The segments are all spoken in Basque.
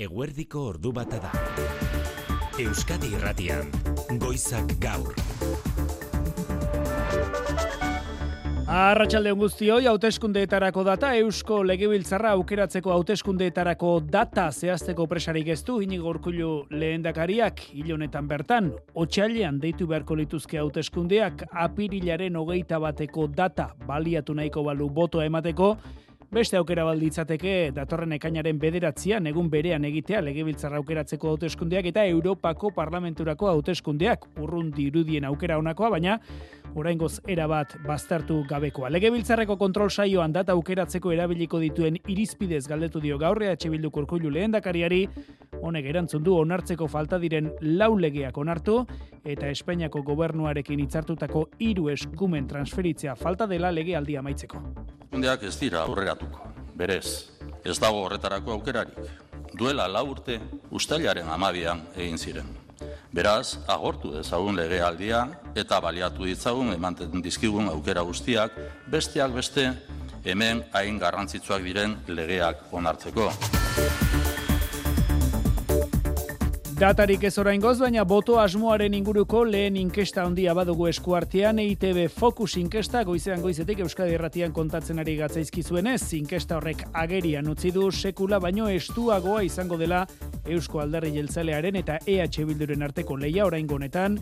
Eguerdiko ordu bata da. Euskadi Irratian, Goizak Gaur. Arratxalde guztioi, hauteskundeetarako data, Eusko Legebiltzarra aukeratzeko hauteskundeetarako data zehazteko presarik ez du, inigo urkullu lehendakariak, honetan bertan, otxailean deitu beharko lituzke hauteskundeak, apirilaren hogeita bateko data baliatu nahiko balu botoa emateko, Beste aukera balditzateke datorren ekainaren bederatzean egun berean egitea legebiltzarra aukeratzeko hauteskundeak eta Europako parlamenturako hauteskundeak urrun dirudien aukera honakoa, baina oraingoz era bat baztertu gabekoa. Legebiltzarreko kontrol saioan data aukeratzeko erabiliko dituen irizpidez galdetu dio gaurre EH Bildu Kurkullu lehendakariari, honek erantzun du onartzeko falta diren lau legeak onartu eta Espainiako gobernuarekin hitzartutako hiru eskumen transferitzea falta dela legealdia amaitzeko. Hundeak ez dira aurreratuko. Berez, ez dago horretarako aukerarik. Duela lau urte, ustailaren amabian egin ziren. Beraz, agortu dezagun legealdia eta baliatu ditzagun emanten dizkigun aukera guztiak, besteak beste, hemen hain garrantzitsuak diren legeak onartzeko. Datarik ez orain goz, baina boto asmoaren inguruko lehen inkesta handia badugu eskuartean, EITB Focus inkesta goizean goizetik Euskadi Erratian kontatzen ari gatzaizki zuenez, inkesta horrek agerian utzi du sekula baino estuagoa izango dela Eusko Alderri Jeltzalearen eta EH Bilduren arteko leia orain gonetan,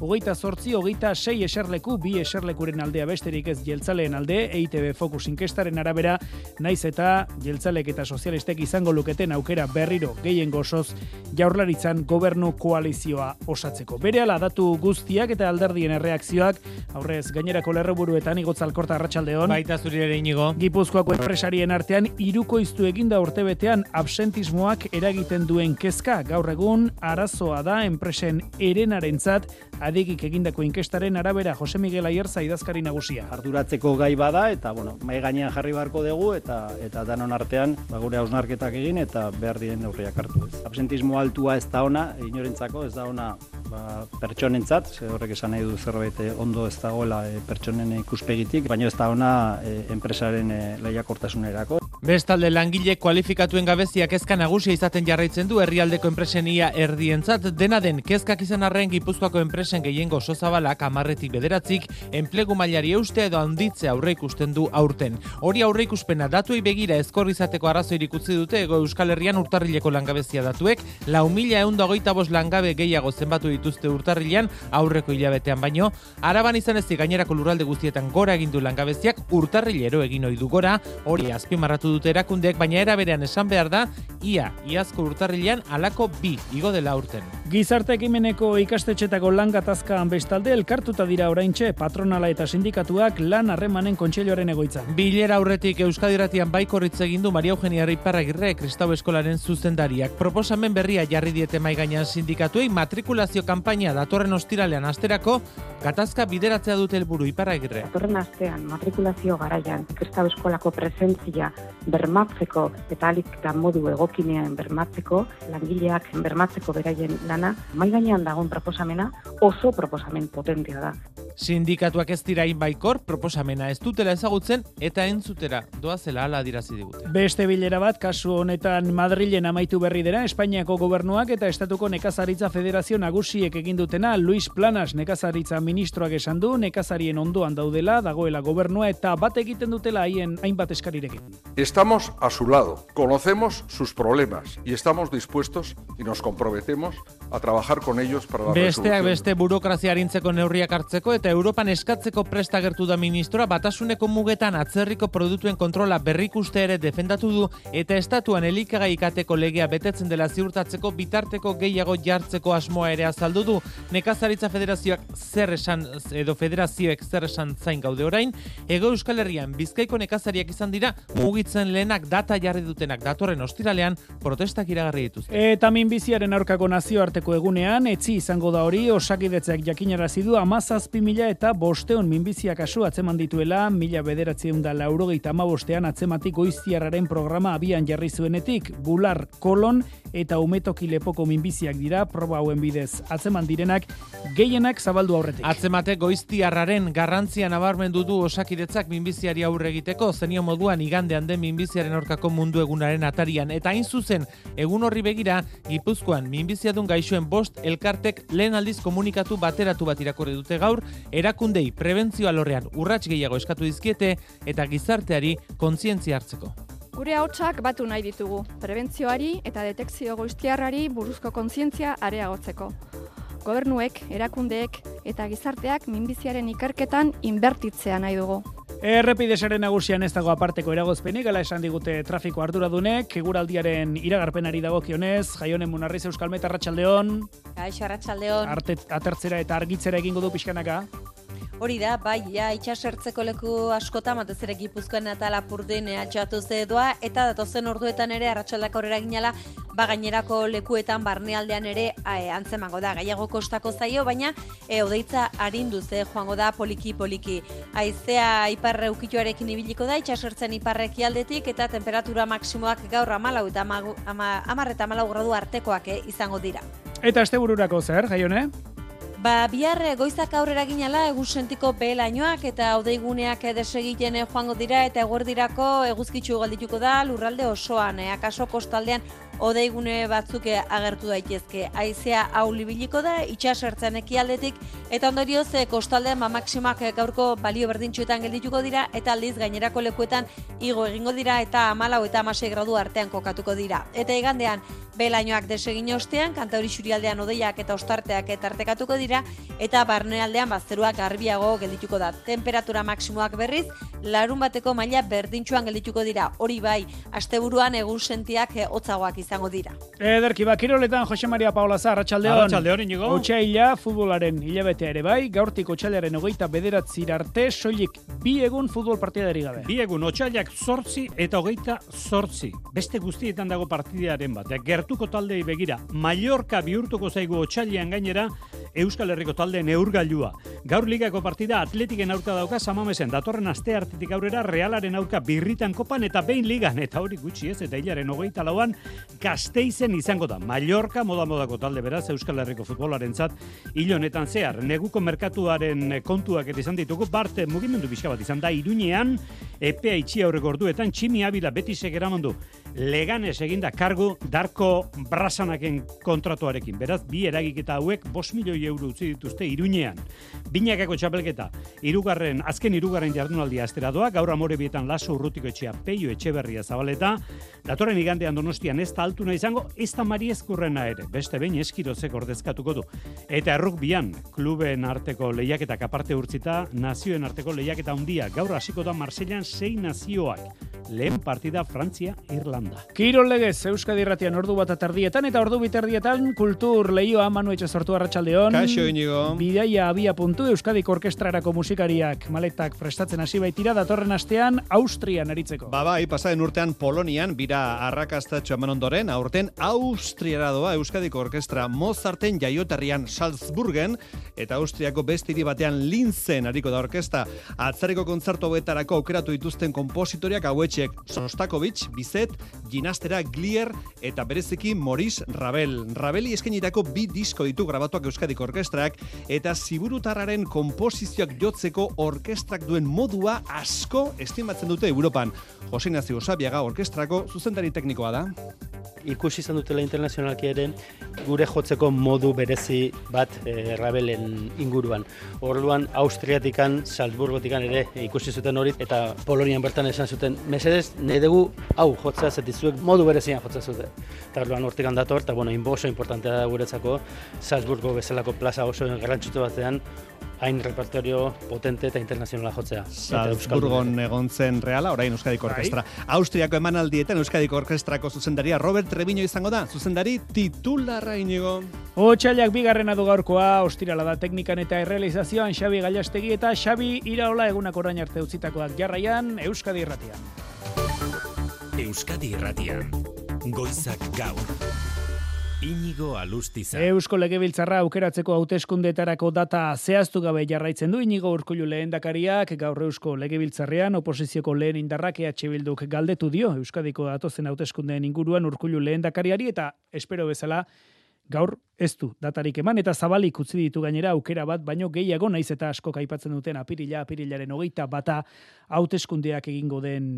hogeita sortzi, hogeita sei eserleku, bi eserlekuren aldea besterik ez jeltzaleen alde, EITB Focus inkestaren arabera, naiz eta jeltzalek eta sozialistek izango luketen aukera berriro gehien gozoz jaurlaritzan gobernu koalizioa osatzeko. Bere ala datu guztiak eta alderdien erreakzioak, aurrez gainerako lerroburuetan igotzalkorta arratsaldeon. Baita zuri ere inigo. Gipuzkoako enpresarien artean iruko iztu eginda urtebetean absentismoak eragiten duen kezka. Gaur egun arazoa da enpresen erenarentzat adegik egindako inkestaren arabera Jose Miguel Aierza idazkari nagusia. Arduratzeko gai bada eta bueno, mai gainean jarri beharko dugu eta eta danon artean ba gure hausnarketak egin eta behar diren neurriak hartu. Ez. Absentismo altua ez da ona, inorentzako ez da ona ba, pertsonentzat, horrek esan nahi du zerbait eh, ondo ez dagoela e, pertsonen ikuspegitik, baina ez da ona e, enpresaren e, lehiakortasunerako. Bestalde langile kualifikatuen gabeziak kezka nagusia izaten jarraitzen du herrialdeko enpresenia erdientzat dena den kezkak izan arren Gipuzkoako enpresen gehiengo sozabalak amarretik bederatzik enplegu mailari euste edo handitze aurre ikusten du aurten. Hori aurre ikuspena datuei begira ezkor izateko arrazoirik utzi dute ego Euskal Herrian urtarrileko langabezia datuek, lau mila egun dagoita langabe gehiago zenbatu dituzte urtarrilean aurreko hilabetean baino, araban izan ez gainerako lurralde guztietan gora egindu langabeziak urtarrilero egin ohi du gora, hori azpimarratu dute erakundeek, baina era berean esan behar da, ia, iazko urtarrilean alako bi, igo dela urten. Gizarte ekimeneko ikastetxetako lan gatazkaan bestalde elkartuta dira oraintxe patronala eta sindikatuak lan harremanen kontseiloaren egoitza. Bilera aurretik Euskadi Ratian baikorritz egin du Maria Eugenia Riparragirre Kristau Eskolaren zuzendariak. Proposamen berria jarri diete mai gainean sindikatuei matrikulazio kanpaina datorren ostiralean asterako gatazka bideratzea dute helburu Iparragirre. Datorren astean matrikulazio garaian Kristau Eskolako presentzia bermatzeko eta alik eta modu egokinean bermatzeko, langileak bermatzeko beraien lana, mai gainean dagoen proposamena oso proposamen potentea da. Sindikatuak ez dira baikor proposamena ez dutela ezagutzen eta entzutera doazela ala dirazi digute. Beste bilera bat, kasu honetan Madrilen amaitu berri dira, Espainiako gobernuak eta Estatuko Nekazaritza Federazio nagusiek egin dutena, Luis Planas Nekazaritza ministroak esan du, nekazarien ondoan daudela, dagoela gobernua eta bat egiten dutela haien hainbat eskarirekin. Estamos a su lado, conocemos sus problemas y estamos dispuestos y nos comprometemos a trabajar con ellos para la Besteak beste burokrazia harintzeko neurriak hartzeko eta Europan eskatzeko presta gertu da ministroa batasuneko mugetan atzerriko produktuen kontrola berrikuste ere defendatu du eta estatuan elikagai ikateko legea betetzen dela ziurtatzeko bitarteko gehiago jartzeko asmoa ere azaldu du. Nekazaritza Federazioak zer esan edo federazioek zer esan zain gaude orain, Ego Euskal Herrian Bizkaiko nekazariak izan dira mugitzen lehenak data jarri dutenak datorren ostiralean protestak iragarri dituzte. Eta minbiziaren aurkako nazioarteko egunean, etzi izango da hori, osakidetzek jakinarazi du amazazpi mila eta bosteon minbizia kasu atzeman dituela, mila bederatzen da laurogeita ama bostean atzematik goiztiarraren programa abian jarri zuenetik, bular kolon eta umetoki lepoko minbiziak dira proba hauen bidez atzeman direnak gehienak zabaldu aurretik. Atzemate goiztiarraren garrantzia nabarmendu du osakidetzak minbiziari aurre egiteko zenio moduan igandean den minbiziaren aurkako mundu egunaren atarian eta hain zuzen egun horri begira Gipuzkoan minbiziadun gaixoen bost elkartek lehen aldiz komunikatu bateratu bat irakurri dute gaur erakundei prebentzio alorrean urrats gehiago eskatu dizkiete eta gizarteari kontzientzia hartzeko. Gure hautsak batu nahi ditugu, prebentzioari eta detekzio goiztiarrari buruzko kontzientzia areagotzeko. Gobernuek, erakundeek eta gizarteak minbiziaren ikerketan inbertitzea nahi dugu. Errepidesaren nagusian ez dago aparteko eragozpenik, gala esan digute trafiko arduradunek, eguraldiaren iragarpenari dagokionez, jaionen munarriz euskalmeta arratsaldeon, Kaixo arratsaldeon. arte, atertzera eta argitzera egingo du pixkanaka. Hori da, bai, ja, itxasertzeko leku askota, batez ere Gipuzkoan eta Lapurdin atxatu zedoa, eta datozen orduetan ere, arratsaldako aurrera ginala, ba gainerako lekuetan barnealdean ere e, antzemango da, gaiago kostako zaio, baina e, odeitza arindu ze joango da poliki-poliki. Aizea iparre ukituarekin ibiliko da, itxasertzen iparreki aldetik, eta temperatura maksimoak gaur amalau eta amagu- ama, amar eta amalau gradu artekoak eh, izango dira. Eta astebururako zer, jaione? Ba, bihar eh, goizak aurrera ginala egun sentiko behelainoak eta odeiguneak desegiten joango dira eta eguerdirako eguzkitzu galdituko da lurralde osoan, eh, akaso kostaldean odeigune batzuk agertu daitezke. Aizea aulibiliko da, itxasertzen ekialdetik, eta ondorioz eh, kostaldean ba, maksimak eh, gaurko balio berdintxuetan geldituko dira, eta aldiz gainerako lekuetan igo egingo dira, eta amalau eta amasei gradu artean kokatuko dira. Eta igandean, belainoak desegin ostean, kanta hori xurialdean odeiak eta ostarteak eta artekatuko dira, eta barnealdean bazeruak garbiago geldituko da. Temperatura maksimoak berriz, larun bateko maila berdintxuan geldituko dira. Hori bai, asteburuan egun sentiak eh, hotzagoak izango dira. Ederki, ba, kiroletan Jose Maria Paola Zar, arratsaldeon. Arratsaldeon, Inigo. Otsaila, futbolaren hilabete ere bai, gaurtik otsailaren hogeita bederatzir arte, soilik bi egun futbol partidari gabe. Bi egun, otxailak zortzi eta hogeita zortzi. Beste guztietan dago partidaren bat. Gertuko taldei begira, Mallorca bihurtuko zaigu otxailean gainera, Euskal Herriko talde neurgailua. Gaur ligako partida atletiken aurka dauka samamesen. Datorren aste artetik aurrera realaren aurka birritan kopan eta behin ligan. Eta hori gutxi ez, eta hilaren hogeita lauan gazteizen izango da. Mallorca moda-modako talde beraz Euskal Herriko futbolaren zat. honetan zehar, neguko merkatuaren kontuak eta izan ditugu, barte mugimendu pixka bat izan da, iruñean, epea itxi aurreko orduetan, tximi abila betisek eramandu leganes eginda kargu Darko Brasanaken kontratuarekin. Beraz, bi eragiketa hauek 5 milioi euro utzi dituzte iruñean. Binakako txapelketa, irugarren, azken irugarren jardunaldia astera doa, gaur amore bietan laso urrutiko etxea peio etxeberria zabaleta, datorren igandean donostian ez da altuna izango, ez da mari ezkurrena ere, beste behin eskirozek ordezkatuko du. Eta errukbian, kluben arteko lehiaketak aparte urtzita, nazioen arteko lehiaketa handia, gaur hasiko da Marsellan sei nazioak. Lehen partida Frantzia, Irlanda. Kirol legez, Euskadi irratian ordu bat atardietan eta ordu biterdietan kultur lehioa Manu sortu arratsaldeon. Kaixo inigo. Bidaia abia puntu Euskadik orkestrarako musikariak maletak prestatzen hasi baitira datorren astean Austrian aritzeko. Ba bai, pasaden urtean Polonian bira arrakastatxo eman ondoren, aurten Austriara doa Euskadiko Orkestra Mozarten jaioterrian Salzburgen eta Austriako beste batean Linzen ariko da orkesta. Atzareko kontzertu hauetarako aukeratu dituzten kompositoriak hauetxek Sostakovich, Bizet, Ginastera, Glier eta bereziki Maurice Ravel. Rabeli eskenitako bi disko ditu grabatuak Euskadiko Orkestrak eta ziburutarraren komposizioak jotzeko orkestrak duen modua asko estimatzen dute Europan. Jose Ignacio Sabiaga orkestrako zuzendari teknikoa da. Ikusi izan dutela internazionalki ere gure jotzeko modu berezi bat e, rabelen inguruan. Orduan Austriatikan, Salzburgotikan ere ikusi zuten hori eta Polonian bertan esan zuten mesedez nahi dugu hau jotzea zetizuek modu berezian jotzea zute. Eta orduan hortikan dator, eta bueno, inbo oso importantea da guretzako Salzburgo bezalako plaza oso garrantzitsu batean hain repertorio potente eta internazionala jotzea. Salzburgon egon zen reala, orain Euskadiko Orkestra. Austriako emanaldietan Euskadiko Orkestrako zuzendaria Robert Treviño izango da, zuzendari titularra inigo. Otsailak bigarrena du gaurkoa, ostirala da teknikan eta errealizazioan Xabi Gallastegi eta Xabi Iraola egunak orain arte utzitakoak jarraian Euskadi irratian. Euskadi irratian. Goizak gaur. Inigo Alustiza. Eusko Legebiltzarra aukeratzeko hauteskundeetarako data zehaztu gabe jarraitzen du Inigo Urkullu lehendakariak gaur Eusko Legebiltzarrean oposizioko lehen indarrak EH Bilduk galdetu dio Euskadiko datozen hauteskundeen inguruan Urkullu lehendakariari eta espero bezala gaur ez du datarik eman eta zabalik utzi ditu gainera aukera bat baino gehiago naiz eta asko kaipatzen duten apirila apirilaren hogeita bata hauteskundeak egingo den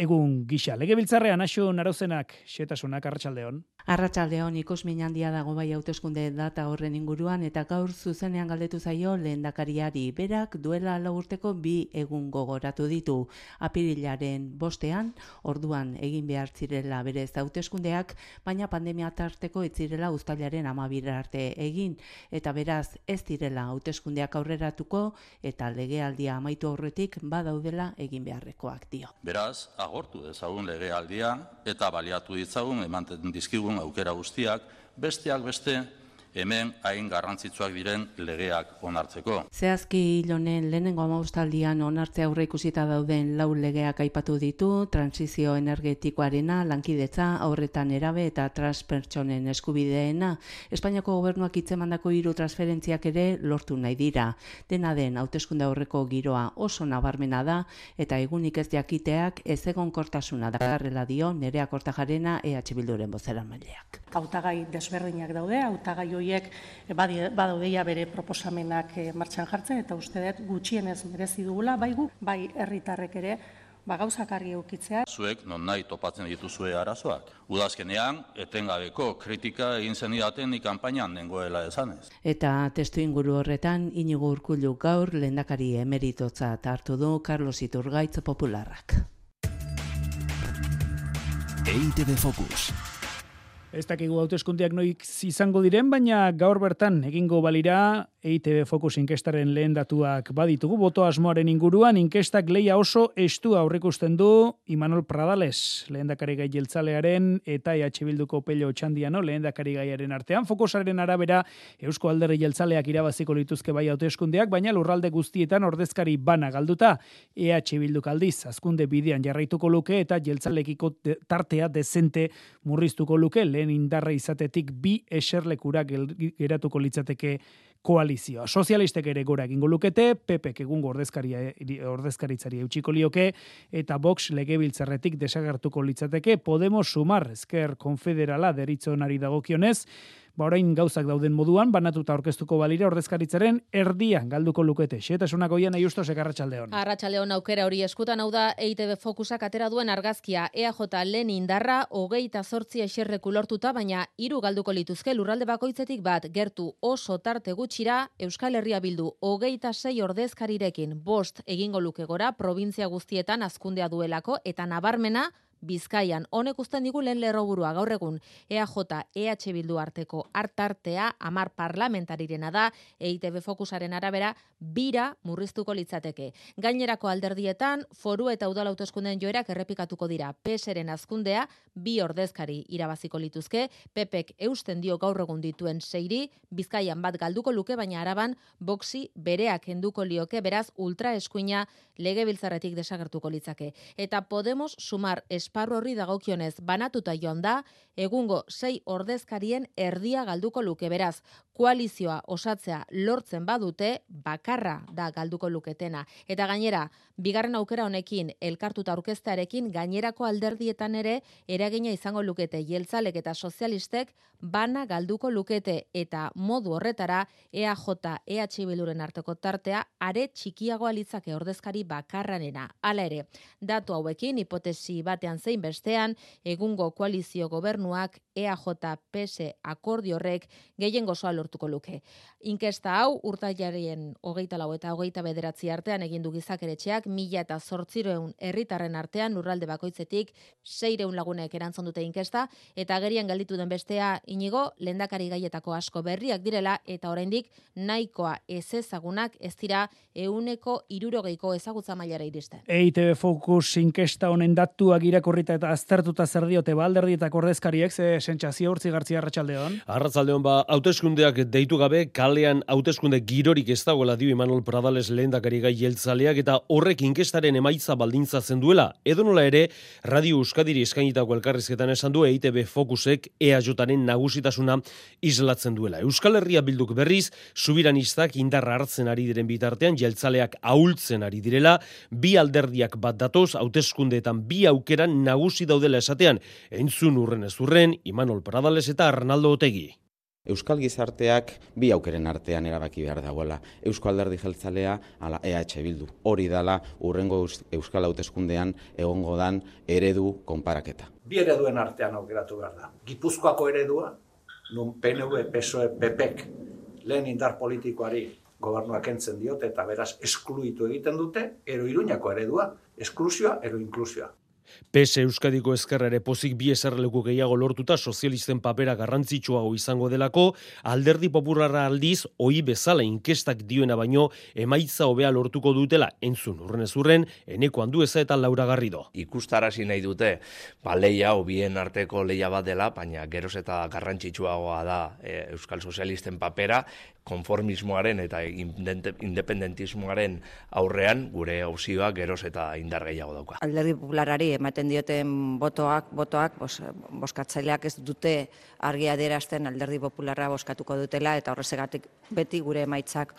egun gisa. Legebiltzarrean aso narozenak xetasunak arratsaldeon. Arratsaldeon ikusmin handia dago bai hauteskunde data horren inguruan eta gaur zuzenean galdetu zaio lehendakariari berak duela lau urteko bi egun gogoratu ditu. Apirilaren bostean, orduan egin behar zirela bere hauteskundeak, baina pandemia tarteko ez zirela uztailaren amabira arte egin eta beraz ez direla hauteskundeak aurreratuko eta legealdia amaitu aurretik badaudela egin beharrekoak dio. Beraz, agortu dezagun legealdia eta baliatu ditzagun emanten dizkigun aukera guztiak, besteak beste hemen hain garrantzitsuak diren legeak onartzeko. Zehazki hilonen lehenengo amaustaldian onartzea aurre ikusita dauden lau legeak aipatu ditu, transizio energetikoarena, lankidetza, aurretan erabe eta transpertsonen eskubideena. Espainiako gobernuak itzemandako hiru transferentziak ere lortu nahi dira. Dena den, hauteskunde aurreko giroa oso nabarmena da eta egunik ez jakiteak ez egon kortasuna dakarrela dio nerea kortajarena EH Bilduren bozera maileak. Hautagai desberdinak daude, hautagai horiek badaudeia bere proposamenak martxan jartzen eta uste dut gutxienez merezi dugula bai gu, bai herritarrek ere ba gauzak argi eukitzea. Zuek non nahi topatzen dituzue arazoak. Udazkenean etengabeko kritika egin zenidaten ni kanpainan nengoela esanez. Eta testu inguru horretan Inigo Urkullu gaur lehendakari emeritotza hartu du Carlos Iturgaitz Popularrak. EITB Focus. Ez dakigu hauteskundeak noik izango diren, baina gaur bertan egingo balira EITB Focus inkestaren lehen datuak baditugu. Boto asmoaren inguruan inkestak leia oso estu aurrikusten du Imanol Pradales, lehendakari gai jeltzalearen eta EH Bilduko pello txandiano lehendakari gaiaren artean. Fokusaren arabera Eusko Alderri jeltzaleak irabaziko lituzke bai hauteskundeak, baina lurralde guztietan ordezkari bana galduta EH Bilduk aldiz, azkunde bidean jarraituko luke eta jeltzalekiko tartea dezente murriztuko luke lehen indarra izatetik bi eserlekura geratuko litzateke koalizioa. Sozialistek ere gora egingo lukete, PPek egungo ordezkaria ordezkaritzari eutxiko lioke eta Vox legebiltzarretik desagertuko litzateke Podemos sumar esker konfederala deritzonari dagokionez, ba orain gauzak dauden moduan banatuta aurkeztuko balira ordezkaritzaren erdian galduko lukete. Xetasunak goian aiusto sekarratsaldeon. Arratsaldeon aukera hori eskutan hau da EITB fokusak atera duen argazkia EAJ lehen indarra hogeita zortzi eserreku lortuta baina hiru galduko lituzke lurralde bakoitzetik bat gertu oso tarte gutxira Euskal Herria bildu hogeita sei ordezkarirekin bost egingo luke gora provintzia guztietan azkundea duelako eta nabarmena Bizkaian, honek usten digu lehen lerroburua gaur egun EAJ EH Bildu arteko hartartea amar parlamentarirena da EITB fokusaren arabera bira murriztuko litzateke. Gainerako alderdietan foru eta udal autoskunden joerak errepikatuko dira. PSren azkundea bi ordezkari irabaziko lituzke, PPek eusten dio gaur egun dituen seiri, Bizkaian bat galduko luke baina araban boxi bereak enduko lioke beraz ultra eskuina legebiltzarretik desagertuko litzake. Eta Podemos sumar esparru horri dagokionez banatuta joan da, egungo sei ordezkarien erdia galduko luke beraz. Koalizioa osatzea lortzen badute, bakarra da galduko luketena. Eta gainera, bigarren aukera honekin, elkartuta aurkeztearekin, gainerako alderdietan ere, eragina izango lukete jeltzalek eta sozialistek, bana galduko lukete eta modu horretara EAJ EH Biluren arteko tartea are txikiagoa litzake ordezkari bakarranena. Hala ere, datu hauekin hipotesi batean zein bestean egungo koalizio gobernuak EAJ PS akordio horrek gehien gozoa lortuko luke. Inkesta hau urtailaren hogeita lau eta hogeita bederatzi artean egin du gizakeretxeak mila eta zortziroeun herritarren artean lurralde bakoitzetik seireun lagunek erantzun dute inkesta eta agerian galditu den bestea inigo lendakari gaietako asko berriak direla eta oraindik nahikoa ez ezagunak ez dira euneko irurogeiko ezagutza mailara iristen. EITB Focus inkesta honen datuak irakurrita eta aztertuta zer diote ba alderdietako ordezkariek ze sentsazio urtzi gartzi arratsaldeon. Arratsaldeon ba hauteskundeak deitu gabe kalean hauteskunde girorik ez dagoela dio Imanol Pradales lehendakari gai jeltzaleak eta horrek inkestaren emaitza baldintzatzen duela. Edo nola ere Radio Euskadiri eskainitako elkarrizketan esan du EITB Focusek EAJaren nagusitasuna islatzen duela. Euskal Herria bilduk berriz subiranistak indarra hartzen ari diren bitartean jeltzaleak ahultzen ari direla, bi alderdiak bat datoz hauteskundeetan bi aukeran nagusi daudela esatean, entzun urren ez urren, Imanol Pradales eta Arnaldo Otegi. Euskal gizarteak bi aukeren artean erabaki behar dagoela. Euskal Alderdi Jeltzalea ala EH Bildu. Hori dala urrengo Euskal Hauteskundean egongo dan eredu konparaketa. Bi ereduen artean aukeratu behar da. Gipuzkoako eredua, nun PNV, PSOE, PPek lehen indar politikoari gobernuak entzen diote eta beraz eskluitu egiten dute, ero iruñako eredua, esklusioa, ero inklusioa. PS Euskadiko ezkerra ere pozik bi eserleku gehiago lortuta sozialisten papera garrantzitsuago izango delako, alderdi popularra aldiz, oi bezala inkestak dioena baino, emaitza hobea lortuko dutela, entzun urren ez urren, eneko handu eza eta laura garrido. Ikustarazi nahi dute, ba, leia, bien arteko leia bat dela, baina geroz eta garrantzitsuagoa da e, Euskal Sozialisten papera, konformismoaren eta independentismoaren aurrean gure hauzioak geroz eta indar gehiago dauka. Alderdi popularari ematen dioten botoak, botoak, bos, boskatzaileak ez dute argia adierazten alderdi popularra boskatuko dutela eta horrezegatik beti gure emaitzak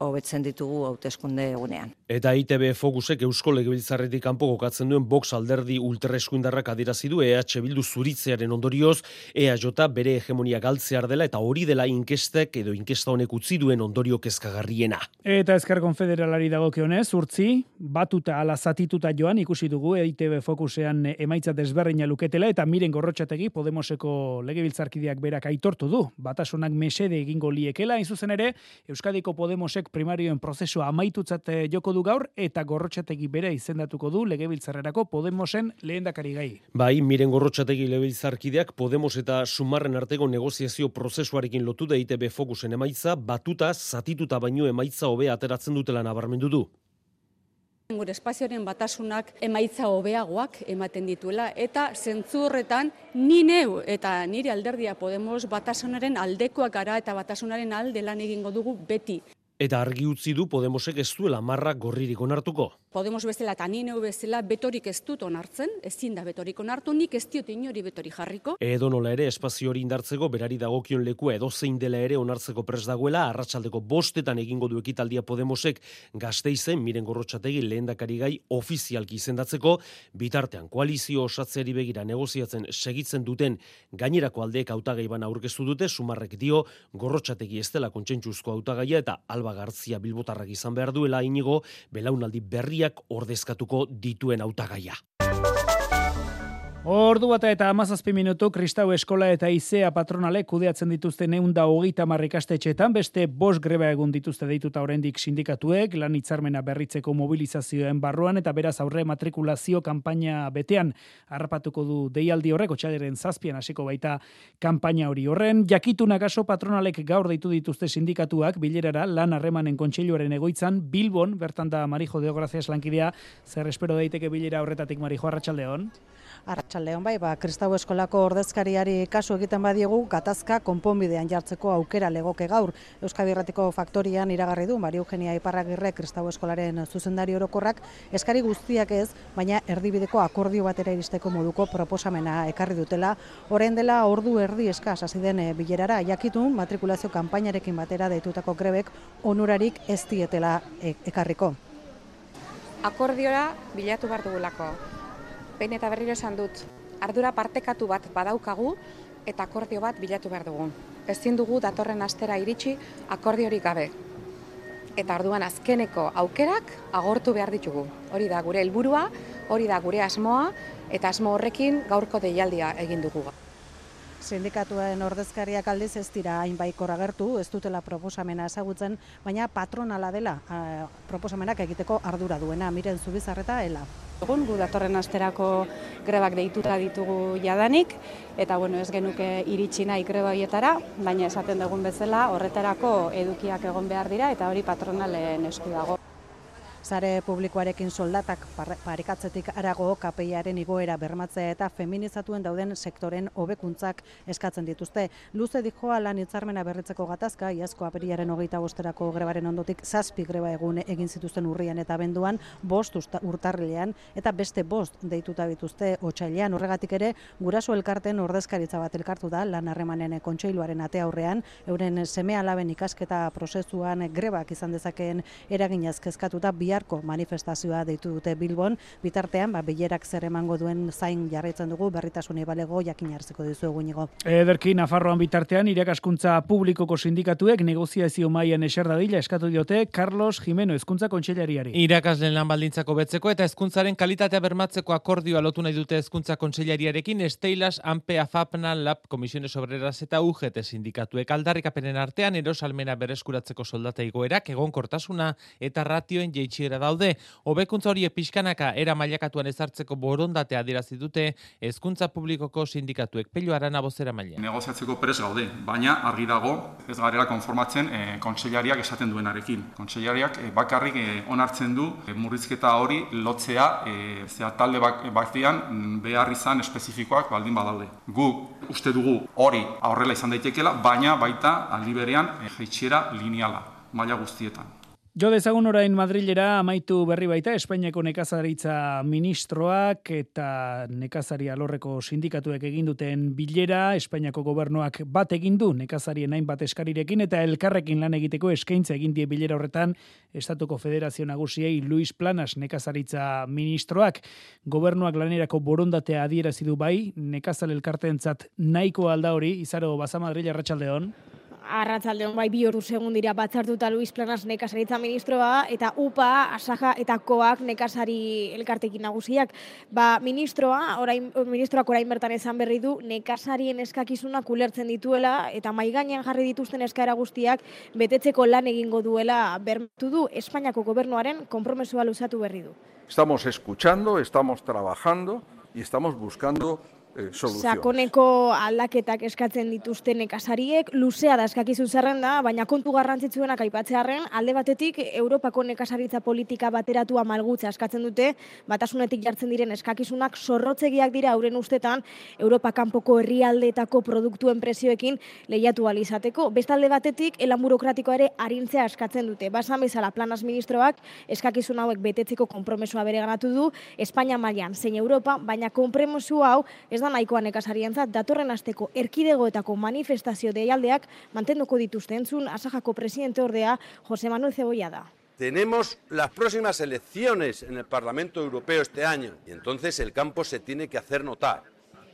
hobetzen ditugu hauteskunde egunean. Eta ITB Fokusek Eusko Legebiltzarretik kanpo kokatzen duen Vox alderdi ultraeskuindarrak adierazi du EH Bildu zuritzearen ondorioz EAJ bere hegemonia galtzear dela eta hori dela inkestek edo inkesta honek utzi duen ondorio kezkagarriena. Eta Ezker Konfederalari dagokionez, urtzi, batuta ala zatituta joan ikusi dugu EITB Fokusean emaitza desberrina luketela eta miren gorrotxategi Podemoseko legebiltzarkideak berak aitortu du. Batasunak mesede egingo liekela, zuzen ere, Euskadiko Podemosek primarioen prozesua amaitutzat eh, joko du gaur eta gorrotxategi bere izendatuko du legebiltzarrerako Podemosen lehendakari gai. Bai, miren gorrotxategi legebiltzarkideak Podemos eta Sumarren arteko negoziazio prozesuarekin lotu da ITB fokusen emaitza, batuta, zatituta baino emaitza hobe ateratzen dutela nabarmendu du. Gure espazioaren batasunak emaitza hobeagoak ematen dituela eta zentzu horretan ni neu eta nire alderdia Podemos batasunaren aldekoak gara eta batasunaren alde lan egingo dugu beti. Eta argi utzi du Podemosek ez duela marra gorririk onartuko. Podemos bezala eta nine bezala betorik ez dut onartzen, ezin da betorik onartu, nik ez diot inori betori jarriko. Edo nola ere espazio hori indartzeko berari dagokion lekua edo zein dela ere onartzeko pres dagoela, arratsaldeko bostetan egingo du ekitaldia Podemosek gazteizen miren gorrotxategi lehendakari gai ofizialki izendatzeko, bitartean koalizio osatzeari begira negoziatzen segitzen duten gainerako aldeek hautagai bana aurkeztu dute, sumarrek dio gorrotxategi ez dela kontsentsuzko hautagaia eta alba Garzia Bilbotarrak izan behar duela inigo, belaunaldi berriak ordezkatuko dituen hautagaia. Ordu bata eta amazazpi minutu Kristau Eskola eta Izea patronale kudeatzen dituzte neunda hogeita marrikastetxetan, beste bos greba egun dituzte deituta oraindik sindikatuek, lan hitzarmena berritzeko mobilizazioen barruan eta beraz aurre matrikulazio kanpaina betean harrapatuko du deialdi horrek, otxaderen zazpian hasiko baita kanpaina hori horren. Jakituna gaso patronalek gaur deitu dituzte sindikatuak, bilerara lan harremanen kontseiluaren egoitzan, Bilbon, bertan da Marijo Deograzias lankidea, zer espero daiteke bilera horretatik Marijo Arratxaldeon. Arratxaldeon bai, ba, Kristau Eskolako ordezkariari kasu egiten badiegu, gatazka konponbidean jartzeko aukera legoke gaur. Euskadi Erratiko Faktorian iragarri du, Mari Eugenia Iparragirre Kristau Eskolaren zuzendari orokorrak, eskari guztiak ez, baina erdibideko akordio batera iristeko moduko proposamena ekarri dutela. Horren dela ordu erdi eskaz hasi den eh, bilerara, jakitun matrikulazio kanpainarekin batera deitutako grebek onurarik ez dietela eh, ekarriko. Akordiora bilatu behar dugulako behin eta berriro esan dut, ardura partekatu bat badaukagu eta akordio bat bilatu behar dugu. Ezin dugu datorren astera iritsi akordiorik gabe. Eta orduan azkeneko aukerak agortu behar ditugu. Hori da gure helburua, hori da gure asmoa eta asmo horrekin gaurko deialdia egin dugu. Sindikatuen ordezkariak aldiz ez dira hainbaikor agertu, ez dutela proposamena ezagutzen, baina patronala dela proposamenak egiteko ardura duena, miren zubizarreta, ela. Egun, gu datorren asterako grebak deituta ditugu jadanik, eta bueno, ez genuke iritsi nahi greba hietara, baina esaten dugun bezala horretarako edukiak egon behar dira, eta hori patronalen esku dago. Zare publikoarekin soldatak parekatzetik arago KPIaren igoera bermatzea eta feminizatuen dauden sektoren hobekuntzak eskatzen dituzte. Luze dijoa lan hitzarmena berritzeko gatazka, iazko aperiaren hogeita bosterako grebaren ondotik zazpi greba egun egin zituzten urrian eta benduan, bost urtarrilean eta beste bost deituta bituzte otxailean. Horregatik ere, guraso elkarten ordezkaritza bat elkartu da lan harremanen kontseiluaren ate aurrean, euren seme alaben ikasketa prozesuan grebak izan dezakeen eraginaz kezkatuta biharko manifestazioa deitu dute Bilbon, bitartean, ba, bilerak zer emango duen zain jarraitzen dugu, berritasuni balego jakin hartzeko dizu egunigo. Ederki, Nafarroan bitartean, irakaskuntza publikoko sindikatuek negoziazio maian eserdadila eskatu diote Carlos Jimeno ezkuntza kontseilariari. Irakaslen lan baldintzako betzeko eta ezkuntzaren kalitatea bermatzeko akordioa lotu nahi dute ezkuntza kontseilariarekin Esteilas, Ampe, Afapna, Lab, Komisiones Obreras eta UGT sindikatuek aldarrikapenen artean erosalmena bereskuratzeko soldata igoerak egonkortasuna eta ratioen jeitxiera daude. Hobekuntza hori pixkanaka era mailakatuan ezartzeko borondatea adierazi dute hezkuntza publikoko sindikatuek pelu arana bozera maila. Negoziatzeko pres gaude, baina argi dago ez garela konformatzen e, kontseilariak esaten duenarekin. Kontseilariak e, bakarrik e, onartzen du e, murrizketa hori lotzea e, zea talde bak, batean behar izan espezifikoak baldin badaude. Gu uste dugu hori aurrela izan daitekela, baina baita aldi berean e, jaitxiera lineala, maila guztietan. Jo dezagun orain Madrilera amaitu berri baita Espainiako nekazaritza ministroak eta nekazari alorreko sindikatuek egin duten bilera. Espainiako gobernuak bat egin du nekazarien hainbat eskarirekin eta elkarrekin lan egiteko eskaintza egin die bilera horretan Estatuko Federazio Nagusiei Luis Planas nekazaritza ministroak. Gobernuak lanerako borondatea adierazi du bai nekazal elkarteentzat nahiko alda hori? Izaro Baza Madrid arratsaldeon Arratzaldeon bai bi ordu segun dira batzartuta Luis Planas nekasaritza ministroa eta UPA, Asaja eta Koak nekasari elkartekin nagusiak. Ba, ministroa, orain, ministroak orain bertan esan berri du nekasarien eskakizunak ulertzen dituela eta mai gainean jarri dituzten eskaera guztiak betetzeko lan egingo duela bermatu du Espainiako gobernuaren konpromesua luzatu berri du. Estamos escuchando, estamos trabajando y estamos buscando eh, Sakoneko aldaketak eskatzen dituzte nekasariek, luzea da eskakizu zerrenda, baina kontu garrantzitsuenak aipatzearen, alde batetik Europako nekasaritza politika bateratua malgutza eskatzen dute, batasunetik jartzen diren eskakizunak zorrotzegiak dira auren ustetan Europa kanpoko herrialdeetako produktuen prezioekin lehiatu izateko. Beste alde batetik, elan burokratikoa ere harintzea eskatzen dute. Basan bezala planas ministroak eskakizun hauek betetzeko konpromesua bere ganatu du, Espainia mailan zein Europa, baina konpromesu hau ez ez da nahikoa nekasarientzat datorren asteko erkidegoetako manifestazio deialdeak mantenduko dituzte entzun asajako presidente ordea Jose Manuel Cebolla da. Tenemos las próximas elecciones en el Parlamento Europeo este año y entonces el campo se tiene que hacer notar.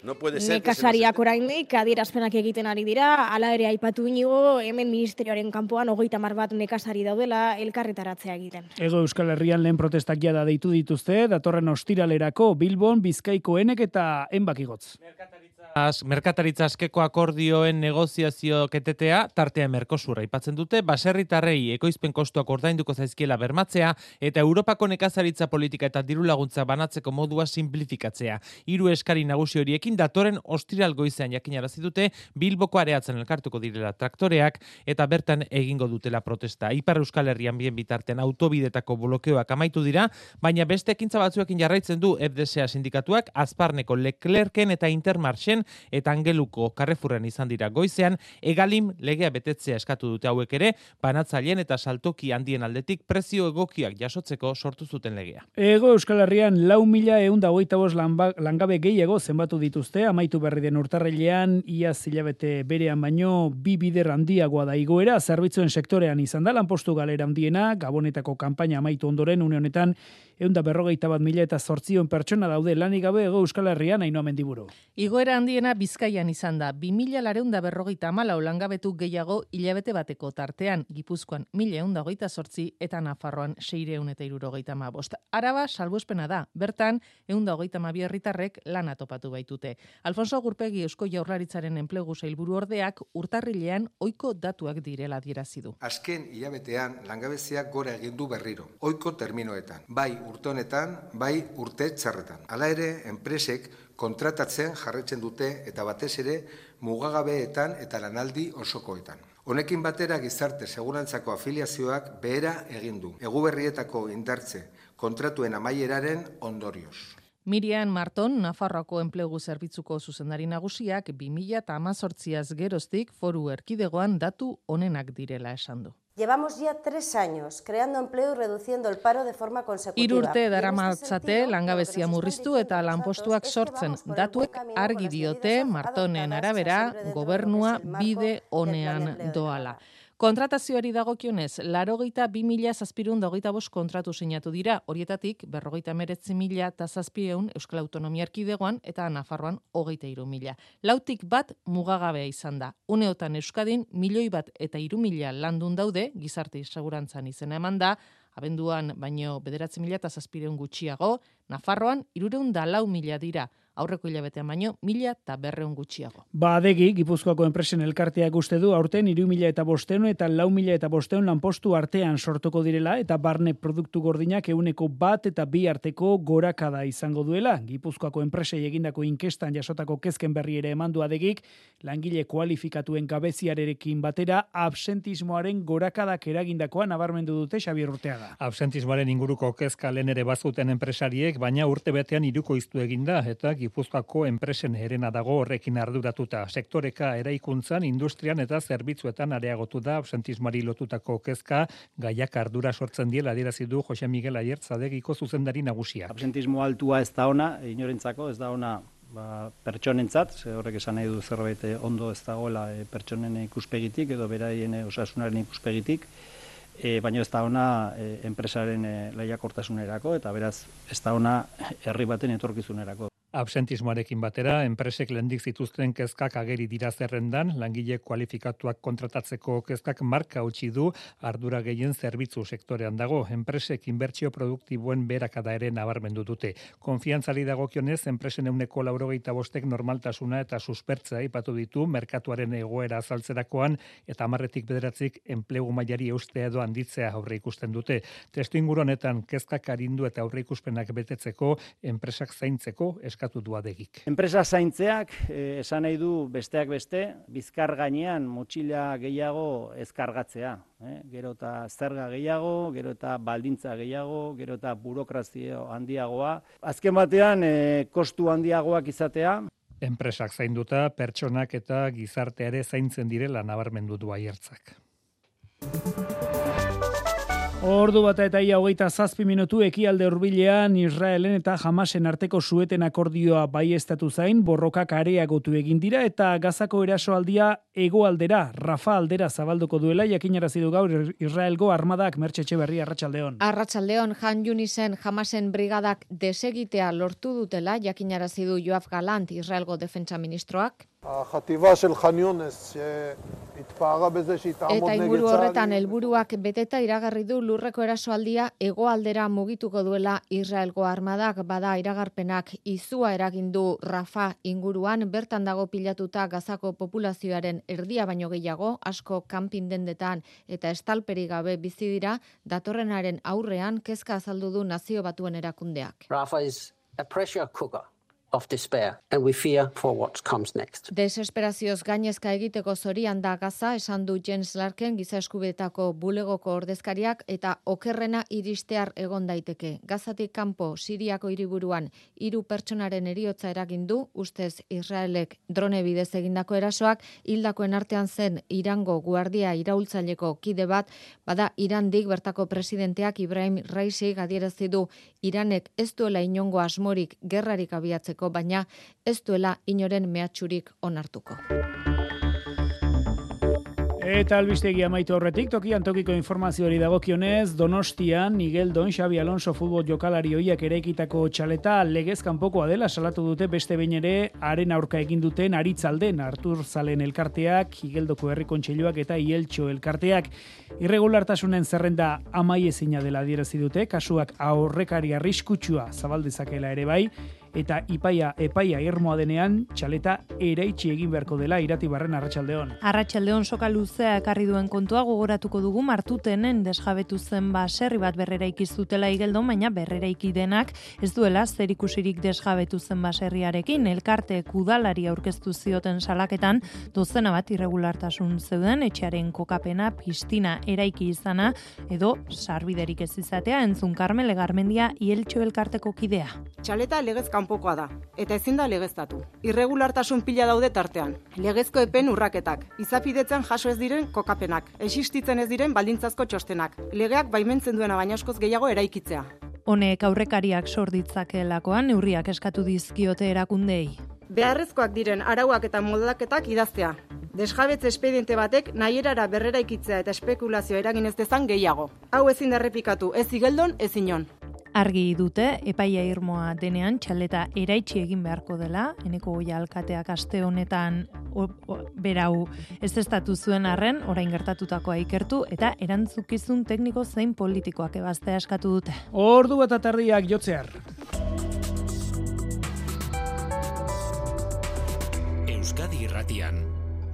No puede ser Nekasariak oraindik adierazpenak egiten ari dira, hala ere aipatu inigo, hemen ministerioaren kanpoan hogeita mar bat nekasari daudela elkarretaratzea egiten. Ego Euskal Herrian lehen protestak jada deitu dituzte, datorren ostiralerako Bilbon, Bizkaiko enek eta enbakigotz. Merkataritza askeko akordioen negoziazio ketetea, tartea Merkosur aipatzen dute, baserritarrei ekoizpen kostuak ordainduko zaizkiela bermatzea, eta Europako nekazaritza politika eta diru laguntza banatzeko modua simplifikatzea. Hiru eskari nagusi horiekin datoren ostiral goizean jakinarazi dute Bilboko areatzen elkartuko direla traktoreak eta bertan egingo dutela protesta. Ipar Euskal Herrian bien bitartean autobidetako blokeoak amaitu dira, baina beste ekintza batzuekin jarraitzen du FDSA sindikatuak Azparneko Leclerken eta Intermarchen eta Angeluko Carrefourren izan dira goizean, egalim legea betetzea eskatu dute hauek ere, banatzaileen eta saltoki handien aldetik prezio egokiak jasotzeko sortu zuten legea. Ego Euskal Herrian lau mila egun da langabe gehiago zenbatu dituzte, amaitu berri den urtarrilean, ia zilabete berean baino, bi bider handiagoa da igoera, zerbitzuen sektorean izan da, lanpostu galera handiena, gabonetako kanpaina amaitu ondoren, une honetan, eunda berrogeita bat mila eta sortzion pertsona daude lanik gabe ego Euskal Herrian haino mendiburu. Igoera handiena bizkaian izan da, bi mila lareunda berrogeita amala olangabetu gehiago hilabete bateko tartean, gipuzkoan mila eunda goita sortzi eta nafarroan seireun eta irurogeita ma bost. Araba salbuespena da, bertan eunda goita ma herritarrek lana topatu baitute. Alfonso Gurpegi Eusko Jaurlaritzaren enplegu sailburu ordeak urtarrilean ohiko datuak direla dierazidu. Azken hilabetean langabeziak gora egin du berriro, ohiko terminoetan. Bai urte honetan, bai urte txarretan. Hala ere, enpresek kontratatzen jarretzen dute eta batez ere mugagabeetan eta lanaldi osokoetan. Honekin batera gizarte segurantzako afiliazioak behera egin du. Eguberrietako indartze kontratuen amaieraren ondorioz. Mirian Marton, Nafarroako enplegu zerbitzuko zuzendari nagusiak 2018az geroztik foru erkidegoan datu onenak direla esan du. Llevamos ya tres años creando empleo y reduciendo el paro de forma consecutiva. Irurte daramatzate langabezia murriztu eta lanpostuak sortzen datuek argi diote Martonen arabera gobernua bide honean doala. Kontratazioari dagokionez, larogeita bi mila zazpirun dagoita bost kontratu sinatu dira, horietatik berrogeita meretzi mila eta zazpieun Euskal Autonomia Erkidegoan eta Nafarroan hogeita iru mila. Lautik bat mugagabea izan da. Uneotan Euskadin milioi bat eta iru mila landun daude, gizarte segurantzan izena eman da, abenduan baino bederatzi mila eta zazpireun gutxiago, Nafarroan irureun da lau mila dira, aurreko hilabetean baino mila eta berreun gutxiago. Ba, adegi, Gipuzkoako enpresen elkarteak uste du, aurten iru mila eta bosteun eta lau mila eta bosteun lanpostu artean sortuko direla, eta barne produktu gordinak euneko bat eta bi arteko gorakada izango duela. Gipuzkoako enpresei egindako inkestan jasotako kezken berri ere emandu adegik, langile kualifikatuen gabeziarekin batera, absentismoaren gorakadak eragindakoa nabarmendu dute Xabier Urteaga. Absentismoaren inguruko kezka lehen ere bazuten enpresariek, baina urte betean iruko iztu eginda, eta Gipuzkoako enpresen herena dago horrekin arduratuta. Sektoreka eraikuntzan, industrian eta zerbitzuetan areagotu da absentismoari lotutako kezka gaiak ardura sortzen diela adierazi du Jose Miguel Aiertzadegiko zuzendari nagusia. Absentismo altua ez da ona, inorentzako ez da ona ba, pertsonentzat, ze horrek esan nahi du zerbait ondo ez dagoela e, pertsonen ikuspegitik edo beraien osasunaren ikuspegitik, e, baina ez da ona e, enpresaren e, lehiakortasunerako eta beraz ez da ona herri baten etorkizunerako. Absentismoarekin batera, enpresek lendik zituzten kezkak ageri dira zerrendan, langile kualifikatuak kontratatzeko kezkak marka utzi du ardura gehien zerbitzu sektorean dago. Enpresek inbertsio produktibuen berakada ere nabarmendu dute. Konfiantzari dagokionez, enpresen euneko laurogeita bostek normaltasuna eta suspertzea ipatu ditu merkatuaren egoera azaltzerakoan eta amarretik bederatzik enplegu mailari eustea edo handitzea aurre ikusten dute. Testu honetan kezkak arindu eta aurre ikuspenak betetzeko enpresak zaintzeko eska eskatu du adegik. Enpresa zaintzeak eh, esan nahi du besteak beste, bizkar gainean motxila gehiago ezkargatzea. Eh? Gero eta zerga gehiago, gero eta baldintza gehiago, gero eta burokrazio handiagoa. Azken batean, eh, kostu handiagoak izatea. Enpresak zainduta, pertsonak eta gizarteare zaintzen direla nabarmendu du aiertzak. Ordu bat eta ia hogeita zazpi minutu ekialde urbilean Israelen eta Hamasen arteko sueten akordioa bai estatu zain, borrokak areagotu egin dira eta gazako erasoaldia egoaldera, Rafa aldera zabalduko duela, jakinarazi du gaur Israelgo armadak mertxetxe berri arratsaldeon. Arratsaldeon Han Junisen Hamasen brigadak desegitea lortu dutela, jakinarazi du Joaf Galant Israelgo defentsa ministroak. Jatiba sel janionez, e, itpaga beze Eta inguru horretan helburuak beteta iragarri du lurreko erasoaldia hegoaldera mugituko duela Israelgo armadak bada iragarpenak izua eragin du Rafa inguruan bertan dago pilatuta Gazako populazioaren erdia baino gehiago asko kanpin dendetan eta estalperi gabe bizi dira datorrenaren aurrean kezka azaldu du nazio batuen erakundeak. Rafa is a pressure cooker of despair, and we fear for what comes next. Desesperazioz gainezka egiteko zorian da Gaza, esan du Jens Larken giza eskubetako bulegoko ordezkariak eta okerrena iristear egon daiteke. Gazatik kanpo Siriako hiriburuan hiru pertsonaren eriotza eragin du, ustez Israelek drone bidez egindako erasoak hildakoen artean zen Irango guardia iraultzaileko kide bat, bada Irandik bertako presidenteak Ibrahim Raisi adierazi du Iranek ez duela inongo asmorik gerrarik abiatzeko, baina ez duela inoren mehatxurik onartuko. Eta albistegi amaitu horretik, tokian tokiko informazioari dagokionez, Donostian, Miguel Don, Xabi Alonso futbol jokalari hoiak ereikitako txaleta legez kanpokoa dela salatu dute beste behin ere haren aurka egin duten aritzalden Artur Zalen elkarteak, Igeldoko herri kontseiluak eta Ieltxo elkarteak irregulartasunen zerrenda amaiezina dela adierazi dute, kasuak aurrekari arriskutsua zabaldezakela ere bai, eta ipaia epaia irmoa denean txaleta eraitsi egin beharko dela irati barren arratsaldeon. Arratsaldeon soka luzea ekarri duen kontua gogoratuko dugu martutenen desjabetu zen baserri bat berrera ikizutela igeldon, baina berrera denak ez duela zer ikusirik desjabetu zen baserriarekin, elkarte kudalari aurkeztu zioten salaketan, dozena bat irregulartasun zeuden, etxearen kokapena, pistina eraiki izana, edo sarbiderik ez izatea, entzun karmele garmendia ieltxo elkarteko kidea. Txaleta legez kanpokoa da, eta ezin da legeztatu. Irregulartasun pila daude tartean. Legezko epen urraketak, izapidetzen jaso ez diren kokapenak, existitzen ez diren baldintzazko txostenak, legeak baimentzen duena baina askoz gehiago eraikitzea. Honek aurrekariak sorditzakelakoan neurriak eskatu dizkiote erakundei. Beharrezkoak diren arauak eta moldaketak idaztea. Desjabetze espediente batek nahierara berrera ikitzea eta espekulazio eragin ez dezan gehiago. Hau ezin derrepikatu ez igeldon ez inon. Argi dute, epaia irmoa denean txaleta eraitsi egin beharko dela, eneko goia alkateak aste honetan o, berau ez estatu zuen arren, orain gertatutakoa ikertu, eta erantzukizun tekniko zein politikoak ebaztea eskatu dute. Ordu eta tardiak jotzear. Euskadi irratian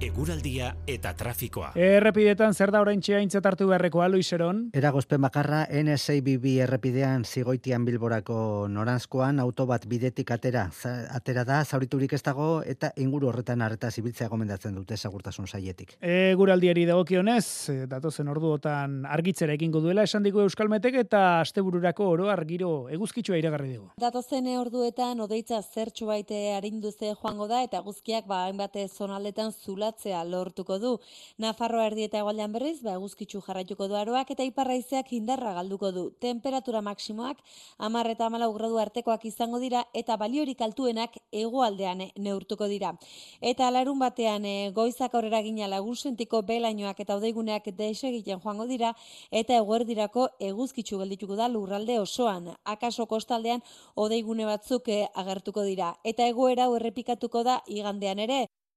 eguraldia eta trafikoa. Errepidetan zer da orain txea hartu beharrekoa, Luiseron? Eragozpen bakarra, NSIBB errepidean zigoitian bilborako noranzkoan, auto bat bidetik atera. atera da, zauriturik ez dago, eta inguru horretan arreta zibiltzea gomendatzen dute segurtasun saietik. Eguraldiari dagokionez, eh, datozen orduotan argitzera egingo duela, esan digu Euskalmetek, eta astebururako oro argiro eguzkitsua iragarri dugu. Datozen orduetan, odeitza zertxu baite harinduze joango da, eta guzkiak ba, hainbate zonaldetan zula aldatzea lortuko du. Nafarroa erdi eta egualdean berriz, ba, eguzkitzu jarraituko du aroak eta iparraizeak indarra galduko du. Temperatura maksimoak amar eta amala gradu artekoak izango dira eta baliorik altuenak egualdean neurtuko dira. Eta alarun batean e, goizak aurrera gina lagun sentiko belainoak eta odeiguneak desegiten joango dira eta eguerdirako eguzkitzu geldituko da lurralde osoan. Akaso kostaldean odeigune batzuk e, agertuko dira. Eta egoera errepikatuko da igandean ere.